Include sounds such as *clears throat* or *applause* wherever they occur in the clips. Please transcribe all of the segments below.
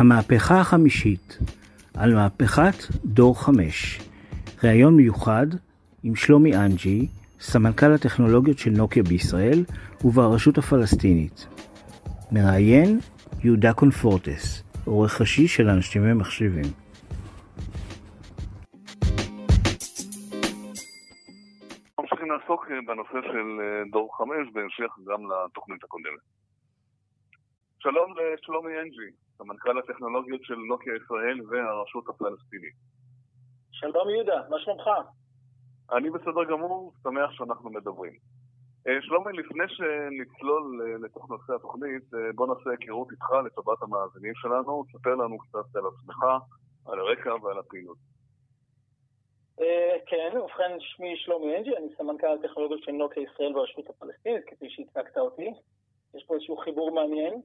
המהפכה החמישית, על מהפכת דור חמש. ראיון מיוחד עם שלומי אנג'י, סמנכ"ל הטכנולוגיות של נוקיה בישראל וברשות הפלסטינית. מראיין יהודה קונפורטס, עורך ראשי של אנשים ומחשבים. ממשיכים לעסוק בנושא של דור חמש, בהמשך גם לתוכנית הקודמת. שלום לשלומי אנג'י, סמנכ"ל הטכנולוגיות של נוקיה ישראל והרשות הפלסטינית. שלום יהודה, מה שלומך? אני בסדר גמור, שמח שאנחנו מדברים. שלומי, לפני שנצלול לתוך נושא התוכנית, בוא נעשה היכרות איתך לטובת המאזינים שלנו, תספר לנו קצת על עצמך, על הרקע ועל הפעילות. כן, ובכן שמי שלומי אנג'י, אני סמנכ"ל הטכנולוגיות של נוקיה ישראל והרשות הפלסטינית, כפי שהצגת אותי. יש פה איזשהו חיבור מעניין.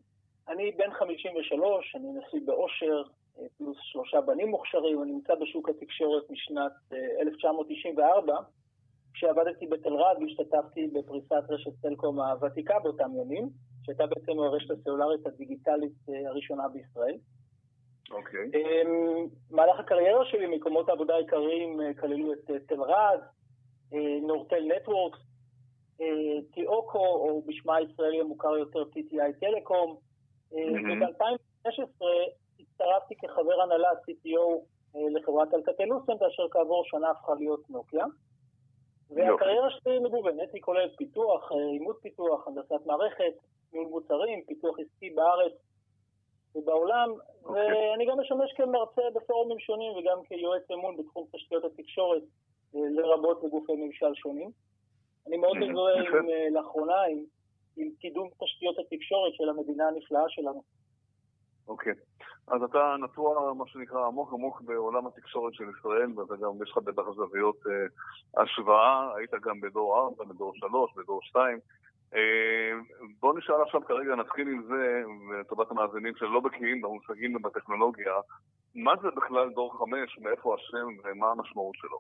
אני בן 53, אני נשוי באושר, פלוס שלושה בנים מוכשרים, אני נמצא בשוק התקשורת משנת 1994, כשעבדתי בתל רד והשתתפתי בפריסת רשת סלקום הוותיקה באותם ימים, שהייתה בעצם הרשת הסלולרית הדיגיטלית הראשונה בישראל. אוקיי. במהלך הקריירה שלי, מקומות העבודה העיקריים כללו את תל רד, נורטל נטוורקס, טיאוקו, או בשמה הישראלי המוכר יותר TTI טלקום, וב-2016 הצטרפתי כחבר הנהלה CTO לחברת אלקטלוסנט, אשר כעבור שנה הפכה להיות נוקיה. והקריירה שלי מגוונת, היא כוללת פיתוח, אימות פיתוח, הנדסת מערכת, ניהול מוצרים, פיתוח עסקי בארץ ובעולם, okay. ואני גם משמש כמרצה בפורומים שונים וגם כיועץ אמון בתחום תשתיות התקשורת, לרבות לגופי ממשל שונים. אני מאוד מזוהה לאחרונה עם, עם קידום תשתיות התקשורת של המדינה הנפלאה שלנו. אוקיי. Okay. אז אתה נטוע, מה שנקרא, עמוק עמוק בעולם התקשורת של ישראל, ואתה גם, יש לך בטח זוויות אה, השוואה, היית גם בדור 4, בדור 3, בדור 2. אה, בוא נשאל עכשיו כרגע, נתחיל עם זה, לטובת המאזינים שלא בקיאים במושגים ובטכנולוגיה, מה זה בכלל דור 5, מאיפה השם ומה המשמעות שלו?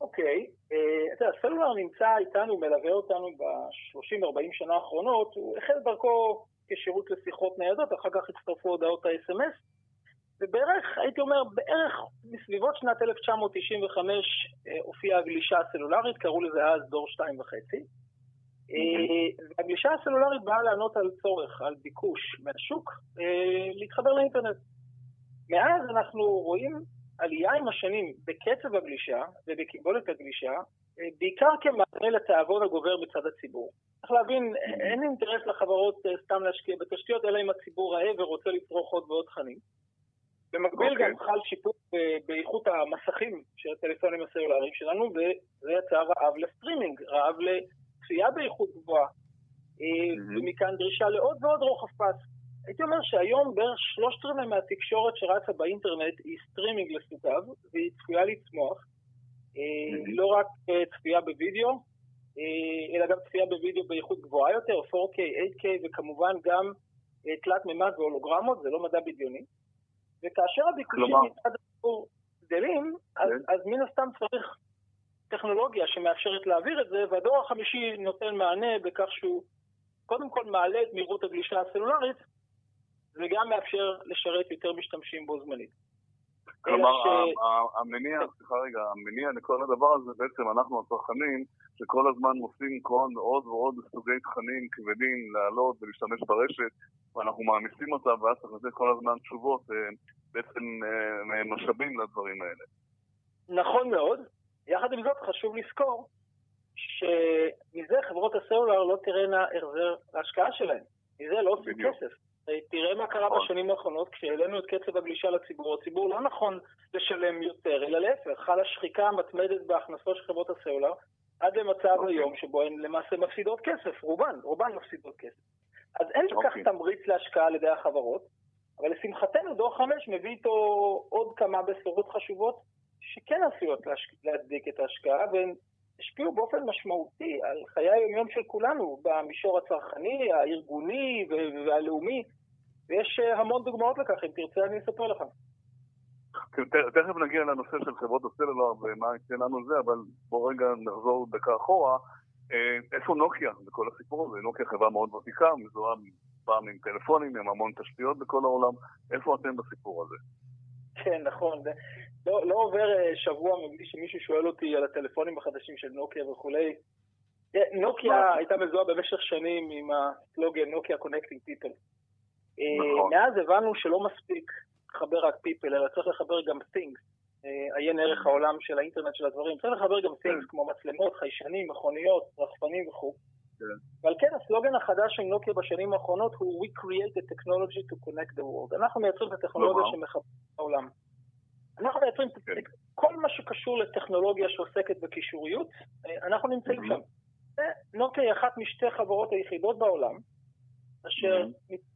אוקיי, okay. אתה יודע, הסלולר נמצא איתנו, מלווה אותנו ב-30-40 שנה האחרונות, הוא החל דרכו כשירות לשיחות ניידות, אחר כך הצטרפו הודעות ה-SMS, ובערך, הייתי אומר, בערך בסביבות שנת 1995 הופיעה הגלישה הסלולרית, קראו לזה אז דור 2.5. והגלישה הסלולרית באה לענות על צורך, על ביקוש מהשוק, להתחבר לאינטרנט. מאז אנחנו רואים עלייה עם השנים בקצב הגלישה ובקיבולת הגלישה, בעיקר כמענה לתאבון הגובר בצד הציבור. צריך להבין, אין אינטרס לחברות סתם להשקיע בתשתיות, אלא אם הציבור רעב ורוצה לצרוך עוד ועוד תכנים. במקביל okay. גם חל שיפור באיכות המסכים של הטלפונים הסלולריים שלנו, וזה יצר רעב לסטרימינג, רעב לצפייה באיכות גבוהה, mm-hmm. ומכאן דרישה לעוד ועוד רוחב פס. הייתי אומר שהיום בערך שלושת רבעי מהתקשורת שרצה באינטרנט היא סטרימינג לסוגיו, והיא צפויה לצמוח. אמ-הממ. לא רק צפייה בווידאו, אלא גם צפייה בווידאו באיכות גבוהה יותר, 4K, 8K, וכמובן גם תלת מימד והולוגרמות, זה לא מדע בדיוני. וכאשר הביקושים מצד הציבור גדלים, אז, כן. אז מן הסתם צריך טכנולוגיה שמאפשרת להעביר את זה, והדור החמישי נותן מענה בכך שהוא קודם כל מעלה את מהירות הגלישה הסלולרית, וגם מאפשר לשרת יותר משתמשים בו זמנית. כלומר, המניע, סליחה רגע, המניע לכל הדבר הזה בעצם אנחנו הצרכנים, שכל הזמן מוצאים כל עוד ועוד סוגי תכנים כבדים לעלות ולהשתמש ברשת, ואנחנו מעמיסים אותה, ואז צריך לתת כל הזמן תשובות, בעצם משאבים לדברים האלה. נכון מאוד. יחד עם זאת חשוב לזכור שמזה חברות הסלולר לא תראינה החזר להשקעה שלהן. מזה לא עושים כסף. תראה מה קרה בשנים האחרונות כשהעלינו את קצב הגלישה לציבור. הציבור לא נכון לשלם יותר, אלא להפך, חלה שחיקה המתמדת בהכנסות של חברות הסלולר, עד למצב היום שבו הן למעשה מפסידות כסף, רובן, רובן מפסידות כסף. אז אין כל כך תמריץ להשקעה על ידי החברות, אבל לשמחתנו דור 5 מביא איתו עוד כמה בשורות חשובות שכן עשויות להצדיק את ההשקעה, והן השפיעו באופן משמעותי על חיי היומיום של כולנו, במישור הצרכני, הארגוני והלאומי, ויש המון דוגמאות לכך, אם תרצה אני אספר לך. תכף נגיע לנושא של חברות הסלולר ומה ייתן לנו זה, אבל בוא רגע נחזור דקה אחורה. איפה נוקיה בכל הסיפור הזה? נוקיה חברה מאוד ותיקה, מזוהה פעם עם טלפונים, עם המון תשתיות בכל העולם. איפה אתם בסיפור הזה? כן, נכון. לא, לא עובר אה, שבוע מבלי שמישהו שואל אותי על הטלפונים החדשים של נוקיה וכולי. נוקיה הייתה מזוהה במשך שנים עם הסלוגן נוקיה connecting people. נכון. מאז הבנו שלא מספיק לחבר רק people, אלא צריך לחבר גם things. אה, עיין ערך העולם של האינטרנט של הדברים. צריך לחבר גם things כמו מצלמות, חיישנים, מכוניות, רחפנים וכו'. כן. ועל כן הסלוגן החדש של נוקיה בשנים האחרונות הוא We create the technology to connect the world. אנחנו מייצרים את הטכנולוגיה שמחברת את העולם. אנחנו מייצרים כן. כל מה שקשור לטכנולוגיה שעוסקת בקישוריות, אה, אנחנו נמצאים שם. נוקיה היא אחת משתי חברות היחידות בעולם, אשר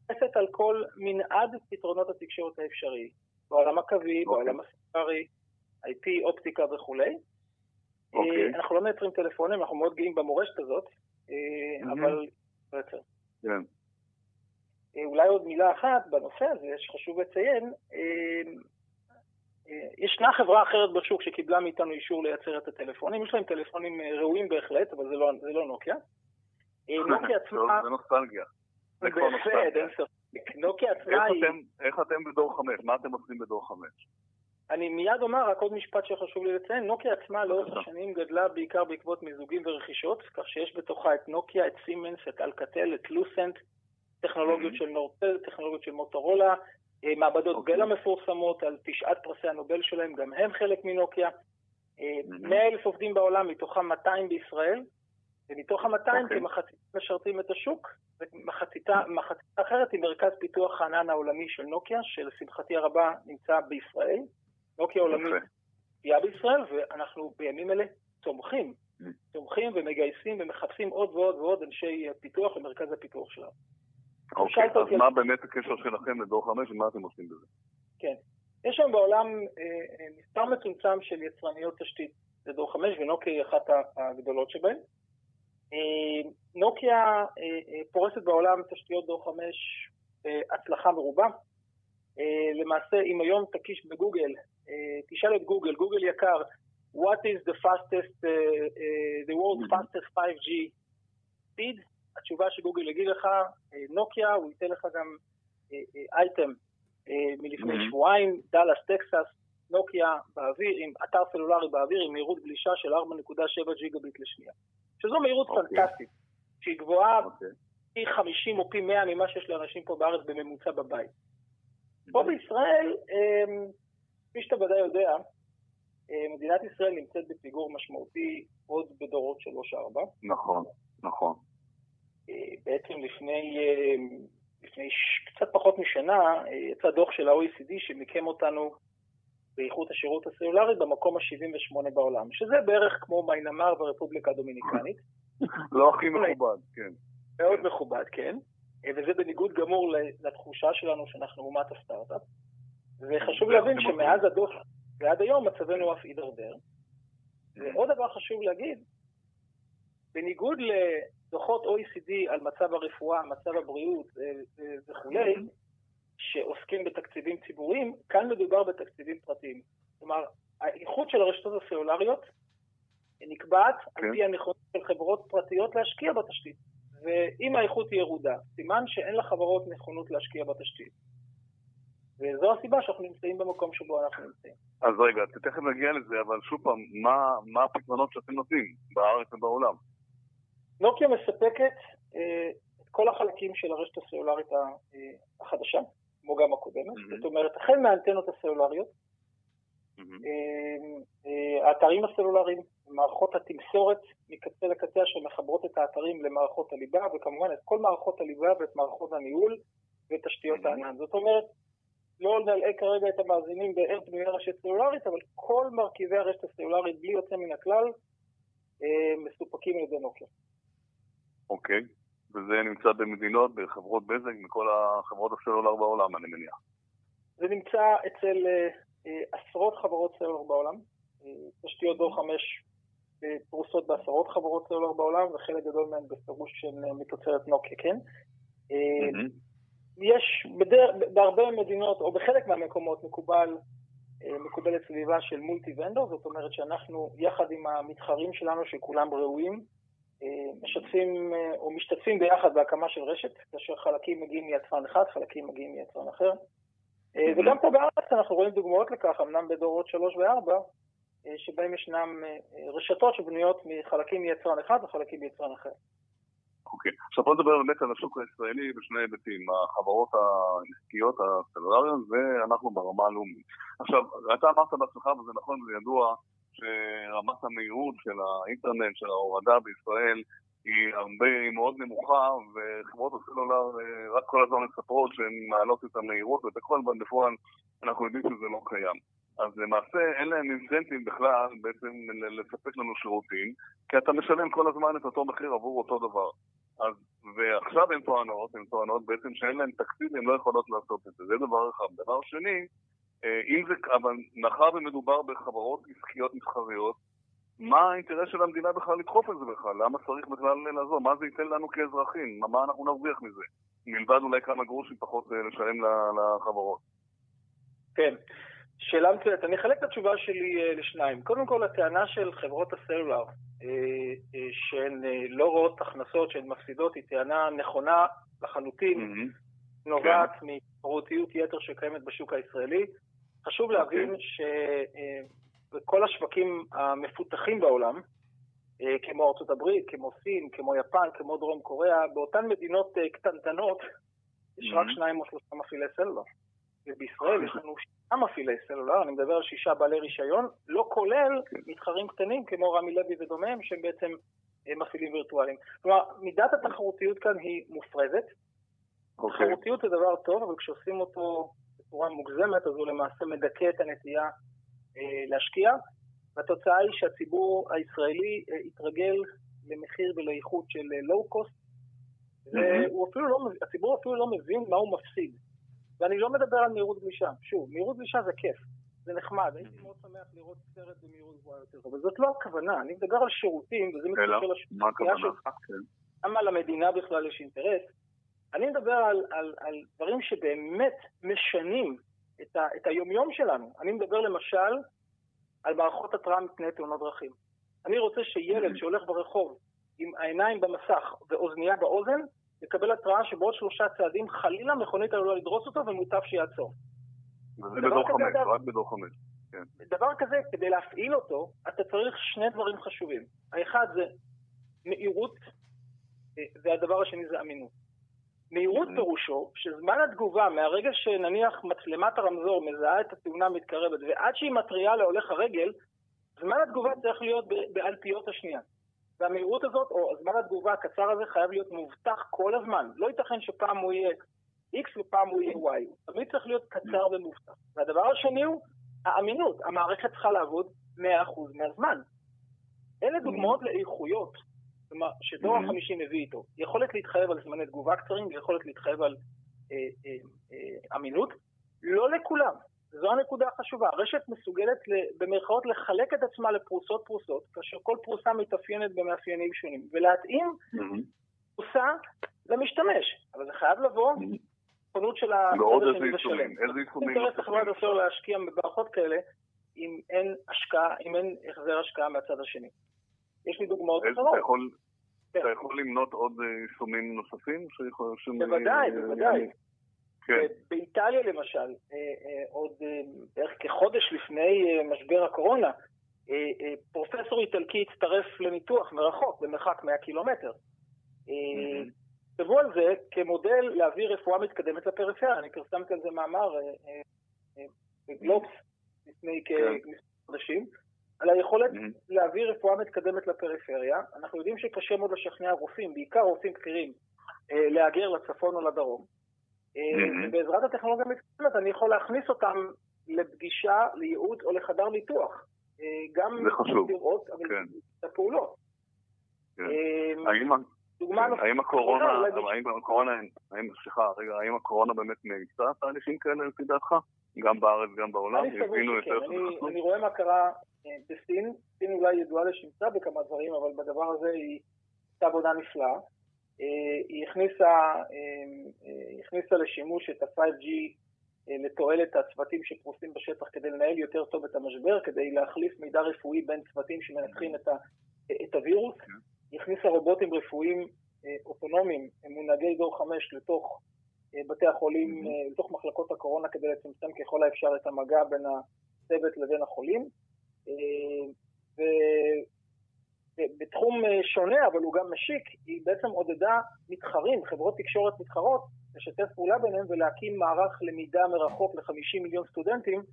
מתייחסת על כל מנעד פתרונות התקשורת האפשרי, בעולם הקווי, אוקיי. בעולם הספארי, IP, אופטיקה וכולי. אוקיי. אה, אנחנו לא מייצרים טלפונים, אנחנו מאוד גאים במורשת הזאת, אה, אבל בעצם. כן. אה, אולי עוד מילה אחת בנושא הזה שחשוב לציין, ישנה חברה אחרת בשוק שקיבלה מאיתנו אישור לייצר את הטלפונים, יש להם טלפונים ראויים בהחלט, אבל זה לא, זה לא נוקיה. *laughs* נוקיה עצמה... זה נוסטלגיה. זה כבר נוסטלגיה. נוקיה עצמה היא... איך אתם בדור חמש? מה אתם עושים בדור חמש? אני מיד אומר רק עוד משפט שחשוב לי לציין, נוקיה עצמה לאורך השנים גדלה בעיקר בעקבות מיזוגים ורכישות, כך שיש בתוכה את נוקיה, את סימנס, את אלקטל, את לוסנט, טכנולוגיות mm-hmm. של נורטל, טכנולוגיות של מוטורולה, אה, מעבדות אוקיי. בל המפורסמות על תשעת פרסי הנובל שלהם, גם הם חלק מנוקיה. 100 אה, אלף עובדים בעולם, מתוכם 200 בישראל, ומתוך ה-200 okay. אוקיי. כמחצית משרתים את השוק, ומחצית אחרת היא מרכז פיתוח הענן העולמי של נוקיה, שלשמחתי הרבה נמצא בישראל. נוקיה עולמית תהיה בישראל, ואנחנו בימים אלה תומכים, mm. תומכים ומגייסים ומחפשים עוד ועוד ועוד אנשי פיתוח למרכז הפיתוח שלנו. אוקיי, אז מה באמת הקשר שלכם לדור 5 ומה אתם עושים בזה? כן. יש שם בעולם אה, אה, מספר מצומצם של יצרניות תשתית לדור 5, ונוקיה היא אחת הגדולות שבהן. אה, נוקיה פורסת בעולם תשתיות דור 5 בהצלחה מרובה. למעשה, אם היום תקיש בגוגל אה, תשאל את גוגל, גוגל יקר, what is the fastest, the world's mm-hmm. fastest 5G speed? התשובה שגוגל יגיד לך, נוקיה, הוא ייתן לך גם אייטם מלפני mm-hmm. שבועיים, דאלאס, טקסס, נוקיה באוויר, עם אתר סלולרי באוויר עם מהירות גלישה של 4.7 ג'יגביט לשנייה. שזו מהירות okay. אוקיי. פנטסטית, שהיא גבוהה okay. אוקיי. פי 50 או פי 100 ממה שיש לאנשים פה בארץ בממוצע בבית. Mm-hmm. פה בישראל, כפי שאתה ודאי יודע, אה, מדינת ישראל נמצאת בפיגור משמעותי עוד בדורות 3-4. נכון, נכון. אה, בעצם לפני, אה, לפני קצת פחות משנה יצא דוח של ה-OECD שמיקם אותנו באיכות השירות הסלולרי במקום ה-78 בעולם, שזה בערך כמו מיינמר והרפובליקה הדומיניקנית. *laughs* לא הכי מכובד, כן. מאוד מכובד, כן. וזה בניגוד גמור לתחושה שלנו שאנחנו אומת הסטארט-אפ. וחשוב להבין שמאז הדוח ועד היום מצבנו אף הידרדר. ועוד דבר חשוב להגיד, בניגוד לדוחות OECD על מצב הרפואה, מצב הבריאות אה, אה, וכולי, שעוסקים בתקציבים ציבוריים, כאן מדובר בתקציבים פרטיים. כלומר, האיכות של הרשתות הסלולריות נקבעת כן. על פי הנכונות של חברות פרטיות להשקיע בתשתית. ואם האיכות היא ירודה, סימן שאין לחברות נכונות להשקיע בתשתית. וזו הסיבה שאנחנו נמצאים במקום שבו אנחנו נמצאים. אז רגע, תכף נגיע לזה, אבל שוב פעם, מה, מה הפתרונות שאתם נותנים בארץ ובעולם? נוקיה מספקת אה, את כל החלקים של הרשת הסלולרית אה, החדשה, כמו גם הקודמת, mm-hmm. זאת אומרת, החל מהאנטנות הסלולריות, mm-hmm. האתרים הסלולריים, מערכות התמסורת מקצה לקצה שמחברות את האתרים למערכות הליבה, וכמובן את כל מערכות הליבה ואת מערכות הניהול ותשתיות mm-hmm. הענן. זאת אומרת, לא נלאה כרגע את המאזינים באיך בנויה רשת סלולרית, אבל כל מרכיבי הרשת הסלולרית, בלי יוצא מן הכלל, אה, מסופקים על ידי נוקיה. אוקיי, וזה נמצא במדינות, בחברות בזק, מכל החברות הסלולר בעולם, אני מניח. זה נמצא אצל אה, אה, עשרות חברות סלולר בעולם. תשתיות דור 5 פרוסות בעשרות חברות סלולר בעולם, וחלק גדול מהן בפירוש הן מתוצרת נוקיה, כן? Mm-hmm. יש בדר... בהרבה מדינות, או בחלק מהמקומות, מקובל, אה, מקובלת סביבה של מולטי ונדור, זאת אומרת שאנחנו, יחד עם המתחרים שלנו, שכולם ראויים, משתפים או משתתפים ביחד בהקמה של רשת, כאשר חלקים מגיעים מיצרן אחד, חלקים מגיעים מיצרן אחר. וגם פה בארץ אנחנו רואים דוגמאות לכך, אמנם בדורות שלוש וארבע, שבהם ישנם רשתות שבנויות מחלקים מיצרן אחד וחלקים מיצרן אחר. אוקיי. Okay. עכשיו בוא נדבר באמת על השוק הישראלי בשני היבטים, החברות העסקיות הסלולריות ואנחנו ברמה הלאומית. עכשיו, אתה אמרת בעצמך, וזה נכון, זה ידוע, שרמת המהירות של האינטרנט, של ההורדה בישראל, היא הרבה, היא מאוד נמוכה, וחברות הסלולר אה, רק כל הזמן מספרות שהן מעלות את המהירות ואת הכל, אבל בפועל אנחנו יודעים שזה לא קיים. אז למעשה אין להם אינסנטים בכלל בעצם לספק לנו שירותים, כי אתה משלם כל הזמן את אותו מחיר עבור אותו דבר. אז, ועכשיו הן טוענות, הן טוענות בעצם שאין להן תקציב, הן לא יכולות לעשות את זה. זה דבר אחד. דבר שני, אם זה, אבל מאחר ומדובר בחברות עסקיות מסחריות, מה האינטרס של המדינה בכלל לדחוף את זה בכלל? למה צריך בכלל לעזור? מה זה ייתן לנו כאזרחים? מה אנחנו נרוויח מזה? מלבד אולי כמה גרושים פחות אה, לשלם לחברות. כן. שאלה מצוינת. אני אחלק את התשובה שלי אה, לשניים. קודם כל, הטענה של חברות הסלולר, שהן לא רואות הכנסות, שהן מפסידות, היא טענה נכונה לחלוטין, mm-hmm. נובעת כן. מתחרותיות יתר שקיימת בשוק הישראלי. חשוב okay. אוקיי. להבין שבכל השווקים המפותחים בעולם, אה, כמו ארצות הברית, כמו סין, כמו יפן, כמו דרום קוריאה, באותן מדינות אה, קטנטנות יש רק mm-hmm. שניים או שלושה מפעילי סלולר. ובישראל יש לנו שישה מפעילי סלולר, אני מדבר על שישה בעלי רישיון, לא כולל כן. מתחרים קטנים כמו רמי לוי ודומיהם, שהם בעצם אה, מפעילים וירטואליים. כלומר, מידת התחרותיות כאן היא מופרזת. Okay. אוקיי. תחרותיות זה דבר טוב, אבל כשעושים אותו בצורה מוגזמת, אז הוא למעשה מדכא את הנטייה אה, להשקיע, והתוצאה היא שהציבור הישראלי אה, יתרגל למחיר ולאיכות של לואו-קוסט, אה, והציבור לא, אפילו לא מבין מה הוא מפסיד. ואני לא מדבר על מהירות גלישה. שוב, מהירות גלישה זה כיף, זה נחמד, הייתי מאוד שמח לראות סרט במהירות גבוהה יותר, אבל זאת לא הכוונה, אני מדבר על שירותים, וזה מתקשר לשאלה שלך. כן. למה למדינה בכלל יש אינטרס? אני מדבר על, על, על דברים שבאמת משנים את, ה, את היומיום שלנו. אני מדבר למשל על מערכות התראה מפני תאונות דרכים. אני רוצה שילד mm-hmm. שהולך ברחוב עם העיניים במסך ואוזנייה באוזן, יקבל התראה שבעוד שלושה צעדים חלילה מכונית עלולה לדרוס אותו ומוטב שיעצור. וזה בדור חמש, רק בדור חמש. כן. דבר כזה, כדי להפעיל אותו, אתה צריך שני דברים חשובים. האחד זה מהירות, אה, והדבר השני זה אמינות. מהירות פירושו שזמן התגובה מהרגע שנניח מצלמת הרמזור מזהה את התאונה המתקרבת ועד שהיא מתריעה להולך הרגל, זמן התגובה צריך להיות באלפיות השנייה. והמהירות הזאת, או זמן התגובה הקצר הזה, חייב להיות מובטח כל הזמן. לא ייתכן שפעם הוא יהיה X ופעם הוא יהיה Y. הוא תמיד צריך להיות קצר ומובטח. והדבר השני הוא האמינות. המערכת צריכה לעבוד 100% מהזמן. אלה דוגמאות לאיכויות כלומר, שדור mm-hmm. החמישי מביא איתו יכולת להתחייב על זמני תגובה קצרים ויכולת להתחייב על אה, אה, אה, אמינות, לא לכולם. זו הנקודה החשובה. הרשת מסוגלת במרכאות לחלק את עצמה לפרוסות פרוסות, כאשר כל פרוסה מתאפיינת במאפיינים שונים, ולהתאים mm-hmm. פרוסה למשתמש. אבל זה חייב לבוא נכונות mm-hmm. של הצד השני לשלם. איזה יישומים? אינטרס לחברת הסלולר להשקיע במערכות כאלה אם אין השקעה, אם אין החזר השקעה מהצד השני. יש לי דוגמאות אחרות. כן. אתה יכול למנות עוד אה, יישומים נוספים? בוודאי, אה, בוודאי. כן. באיטליה למשל, אה, עוד בערך כחודש לפני משבר הקורונה, פרופסור איטלקי הצטרף לניתוח מרחוק, במרחק 100 קילומטר. תבוא על זה כמודל להביא רפואה מתקדמת לפריפריה. אני פרסמתי על זה מאמר בגלובס לפני כן. כמה חודשים. על היכולת mm-hmm. להביא רפואה מתקדמת לפריפריה. אנחנו יודעים שקשה מאוד לשכנע רופאים, בעיקר רופאים בכירים, אה, להגר לצפון או לדרום. mm-hmm. ובעזרת הטכנולוגיה המתקדמת אני יכול להכניס אותם לפגישה, לייעוץ או לחדר ניתוח. אה, גם לראות, אבל כן. את הפעולות. כן. האם דוגמה כן. האם הקורונה, האם הקורונה, האם, סליחה, רגע, האם הקורונה באמת מאיצה תהליכים כאלה לפי דעתך? גם בארץ, גם בעולם? אני סבור שכן. אני רואה מה קרה בסין. סין אולי ידועה לשמצה בכמה דברים, אבל בדבר הזה היא עשתה עבודה נפלאה. אה, היא הכניסה, אה, היא הכניסה לשימוש את ה-5G אה, לתועלת הצוותים שפרוסים בשטח כדי לנהל יותר טוב את המשבר, כדי להחליף מידע רפואי בין צוותים שמנתחים את, ה, את הווירוס. הכניסה רובוטים רפואיים אוטונומיים, מונהגי דור 5 לתוך בתי החולים, לתוך מחלקות הקורונה כדי לצמצם ככל האפשר את המגע בין הצוות לבין החולים. ובתחום שונה, אבל הוא גם משיק, היא בעצם עודדה מתחרים, חברות תקשורת מתחרות, לשתף פעולה ביניהם ולהקים מערך למידה מרחוק ל-50 מיליון סטודנטים אה,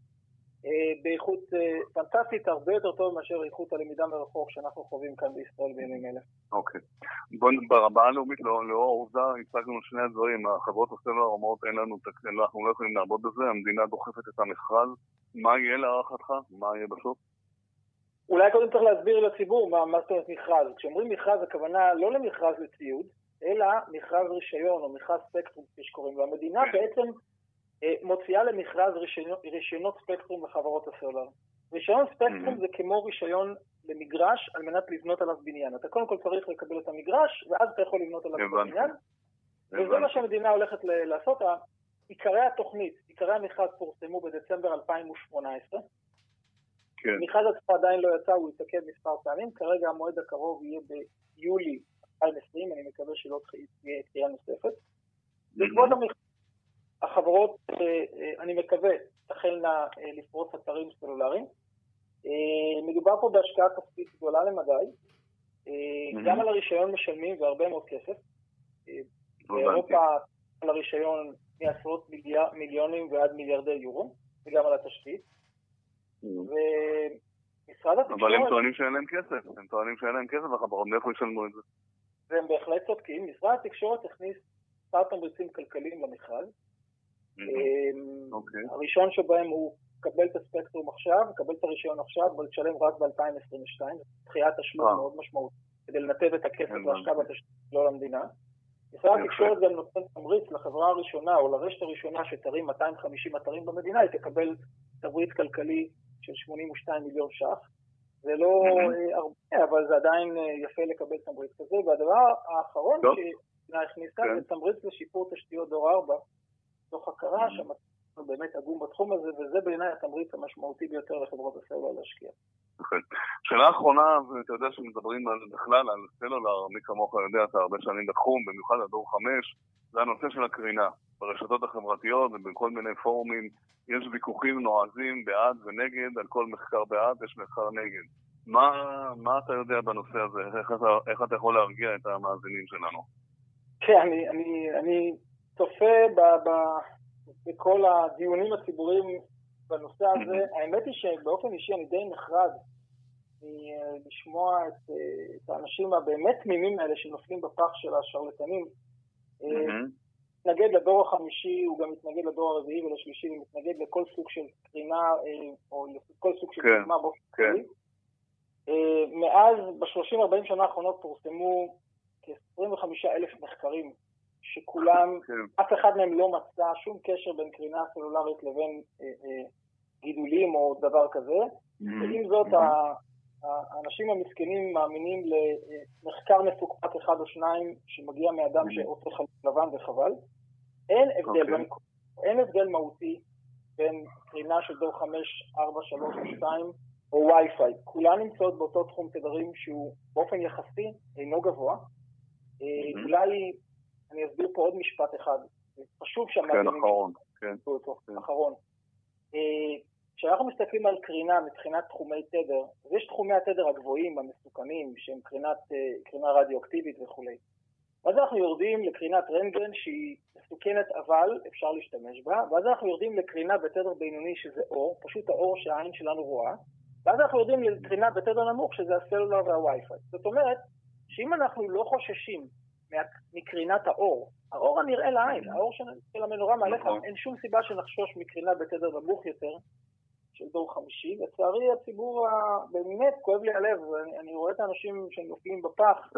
באיכות אה, פנטסטית, הרבה יותר טוב מאשר איכות הלמידה מרחוק שאנחנו חווים כאן בישראל בימים אלה. אוקיי. בואו, ברמה הלאומית, לא, לאור העובדה, הצגנו שני הדברים. החברות הסלולר אומרות, אין לנו אנחנו לא יכולים לעבוד בזה, המדינה דוחפת את המכרז. מה יהיה להערכתך? מה יהיה בסוף? אולי קודם צריך להסביר לציבור מה, מה זאת אומרת מכרז. כשאומרים מכרז, הכוונה לא למכרז לציוד, אלא מכרז רישיון או מכרז ספקטרום, כפי שקוראים לו. המדינה כן. בעצם אה, מוציאה למכרז רישיונות, ספקטרום לחברות הסלולר. רישיון ספקטרום mm-hmm. זה כמו רישיון למגרש על מנת לבנות עליו בניין. אתה קודם כל צריך לקבל את המגרש, ואז אתה יכול לבנות עליו את הבניין. וזה מה שהמדינה הולכת לעשות. עיקרי התוכנית, עיקרי המכרז פורסמו בדצמבר 2018. כן. המכרז עצמו עדיין לא יצא, הוא יתעכב מספר פעמים. כרגע המועד הקרוב יהיה ביולי 2020, אני מקווה שלא תהיה דחייה נוספת. בעקבות המכרז החברות, אה, אה, אני מקווה, תחלנה אה, לפרוץ אתרים סלולריים. מדובר פה בהשקעה כספית גדולה למדי. גם על הרישיון משלמים והרבה מאוד כסף. באירופה על הרישיון מעשרות מיליונים ועד מיליארדי יורו, וגם על התשתית. ומשרד התקשורת... אבל הם טוענים שאין להם כסף, הם טוענים שאין להם כסף לחברות, מאיפה ישלמו את זה? והם בהחלט צודקים. משרד התקשורת הכניס מספר תמריצים כלכליים למכרז. אמ, אוקיי. הראשון שבהם הוא מקבל את הספקטרום עכשיו, מקבל את הרישיון עכשיו, אבל תשלם רק ב-2022, דחיית תשלום אה. מאוד משמעותית, כדי לנתב את הכסף להשקעה בתשתית, לא למדינה. משרד התקשורת גם נותן תמריץ לחברה הראשונה או לרשת הראשונה שתרים 250 אתרים במדינה, היא תקבל תמריץ כלכלי של 82 מיליון ש"ח. זה לא אה, הרבה, אבל זה עדיין אה, יפה לקבל תמריץ כזה. והדבר האחרון שהמדינה הכניסה כן. זה תמריץ לשיפור תשתיות דור 4, תוך הכרה mm-hmm. שהמצב באמת עגום בתחום הזה, וזה בעיניי התמריץ המשמעותי ביותר לחברות הסלולר להשקיע. אוקיי. שאלה אחרונה, ואתה יודע שמדברים על, בכלל על סלולר, מי כמוך יודע, אתה הרבה שנים בתחום, במיוחד הדור חמש, זה הנושא של הקרינה. ברשתות החברתיות ובכל מיני פורומים יש ויכוחים נועזים בעד ונגד, על כל מחקר בעד יש מחקר נגד. מה, מה אתה יודע בנושא הזה? איך אתה, איך אתה יכול להרגיע את המאזינים שלנו? כן, אני, אני, אני צופה ב, ב, בכל הדיונים הציבוריים בנושא הזה. *clears throat* האמת היא שבאופן אישי אני די נחרד לשמוע את, את האנשים הבאמת תמימים האלה שנופלים בפח של השרלטנים. מתנגד לדור החמישי, הוא גם מתנגד לדור הרביעי ולשלישי, הוא מתנגד לכל סוג של קרינה או לכל סוג של קרינה כן, באופן כן. מאז, ב-30-40 שנה האחרונות פורסמו כ-25 אלף מחקרים שכולם, *laughs* כן. אף אחד מהם לא מצא שום קשר בין קרינה סלולרית לבין אה, אה, גידולים או דבר כזה, mm-hmm. ועם זאת mm-hmm. האנשים המסכנים מאמינים למחקר מפוקפק אחד או שניים שמגיע מאדם mm-hmm. שעושה חלק לבן וחבל. אין הבדל, okay. אוקיי. בין, אין הבדל מהותי בין קרינה של דור 5, 4, 3 או 2 או וי-פיי. כולן נמצאות באותו תחום תדרים שהוא באופן יחסי אינו גבוה. Mm-hmm. אולי אני אסביר פה עוד משפט אחד, חשוב שהמאזינים... כן, אחרון, כן. כן. אחרון. אה, כשאנחנו מסתכלים על קרינה מבחינת תחומי תדר, אז יש תחומי התדר הגבוהים, המסוכנים, שהם קרינת, אה, קרינה רדיואקטיבית וכולי. ואז אנחנו יורדים לקרינת רנטגן שהיא מסוכנת אבל אפשר להשתמש בה, ואז אנחנו יורדים לקרינה בתדר בינוני שזה אור, פשוט האור שהעין שלנו רואה, ואז אנחנו יורדים לקרינה בתדר נמוך שזה הסלולר והווי-פיי. זאת אומרת, שאם אנחנו לא חוששים מקרינת האור. האור הנראה לעין, האור של המנורה מעליך, נכון. אין שום סיבה שנחשוש מקרינה בתדר נמוך יותר של דור חמישי. לצערי הציבור, באמת, כואב לי הלב, אני, אני רואה את האנשים שנופלים בפח,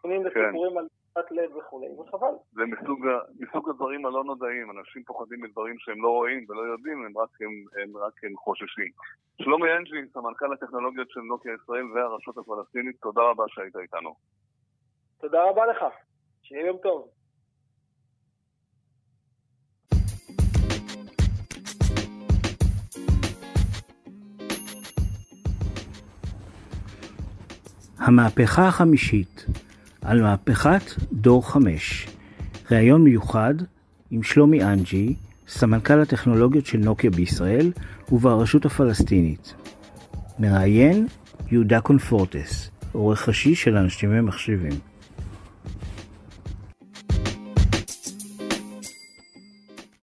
קונים כן. לסיפורים על תת לב וכולי, וחבל. זה מסוג, מסוג הדברים הלא נודעים, אנשים פוחדים מדברים שהם לא רואים ולא יודעים, הם רק, הם, הם רק הם חוששים. שלומי אנג'י, סמנכ"ל הטכנולוגיות של נוקיה ישראל והרשות הפלסטינית, תודה רבה שהיית איתנו. תודה רבה לך, שיהיה יום טוב. המהפכה החמישית על מהפכת דור 5 ראיון מיוחד עם שלומי אנג'י, סמנכ"ל הטכנולוגיות של נוקיה בישראל וברשות הפלסטינית. מראיין יהודה קונפורטס, עורך ראשי של אנשים ומחשבים.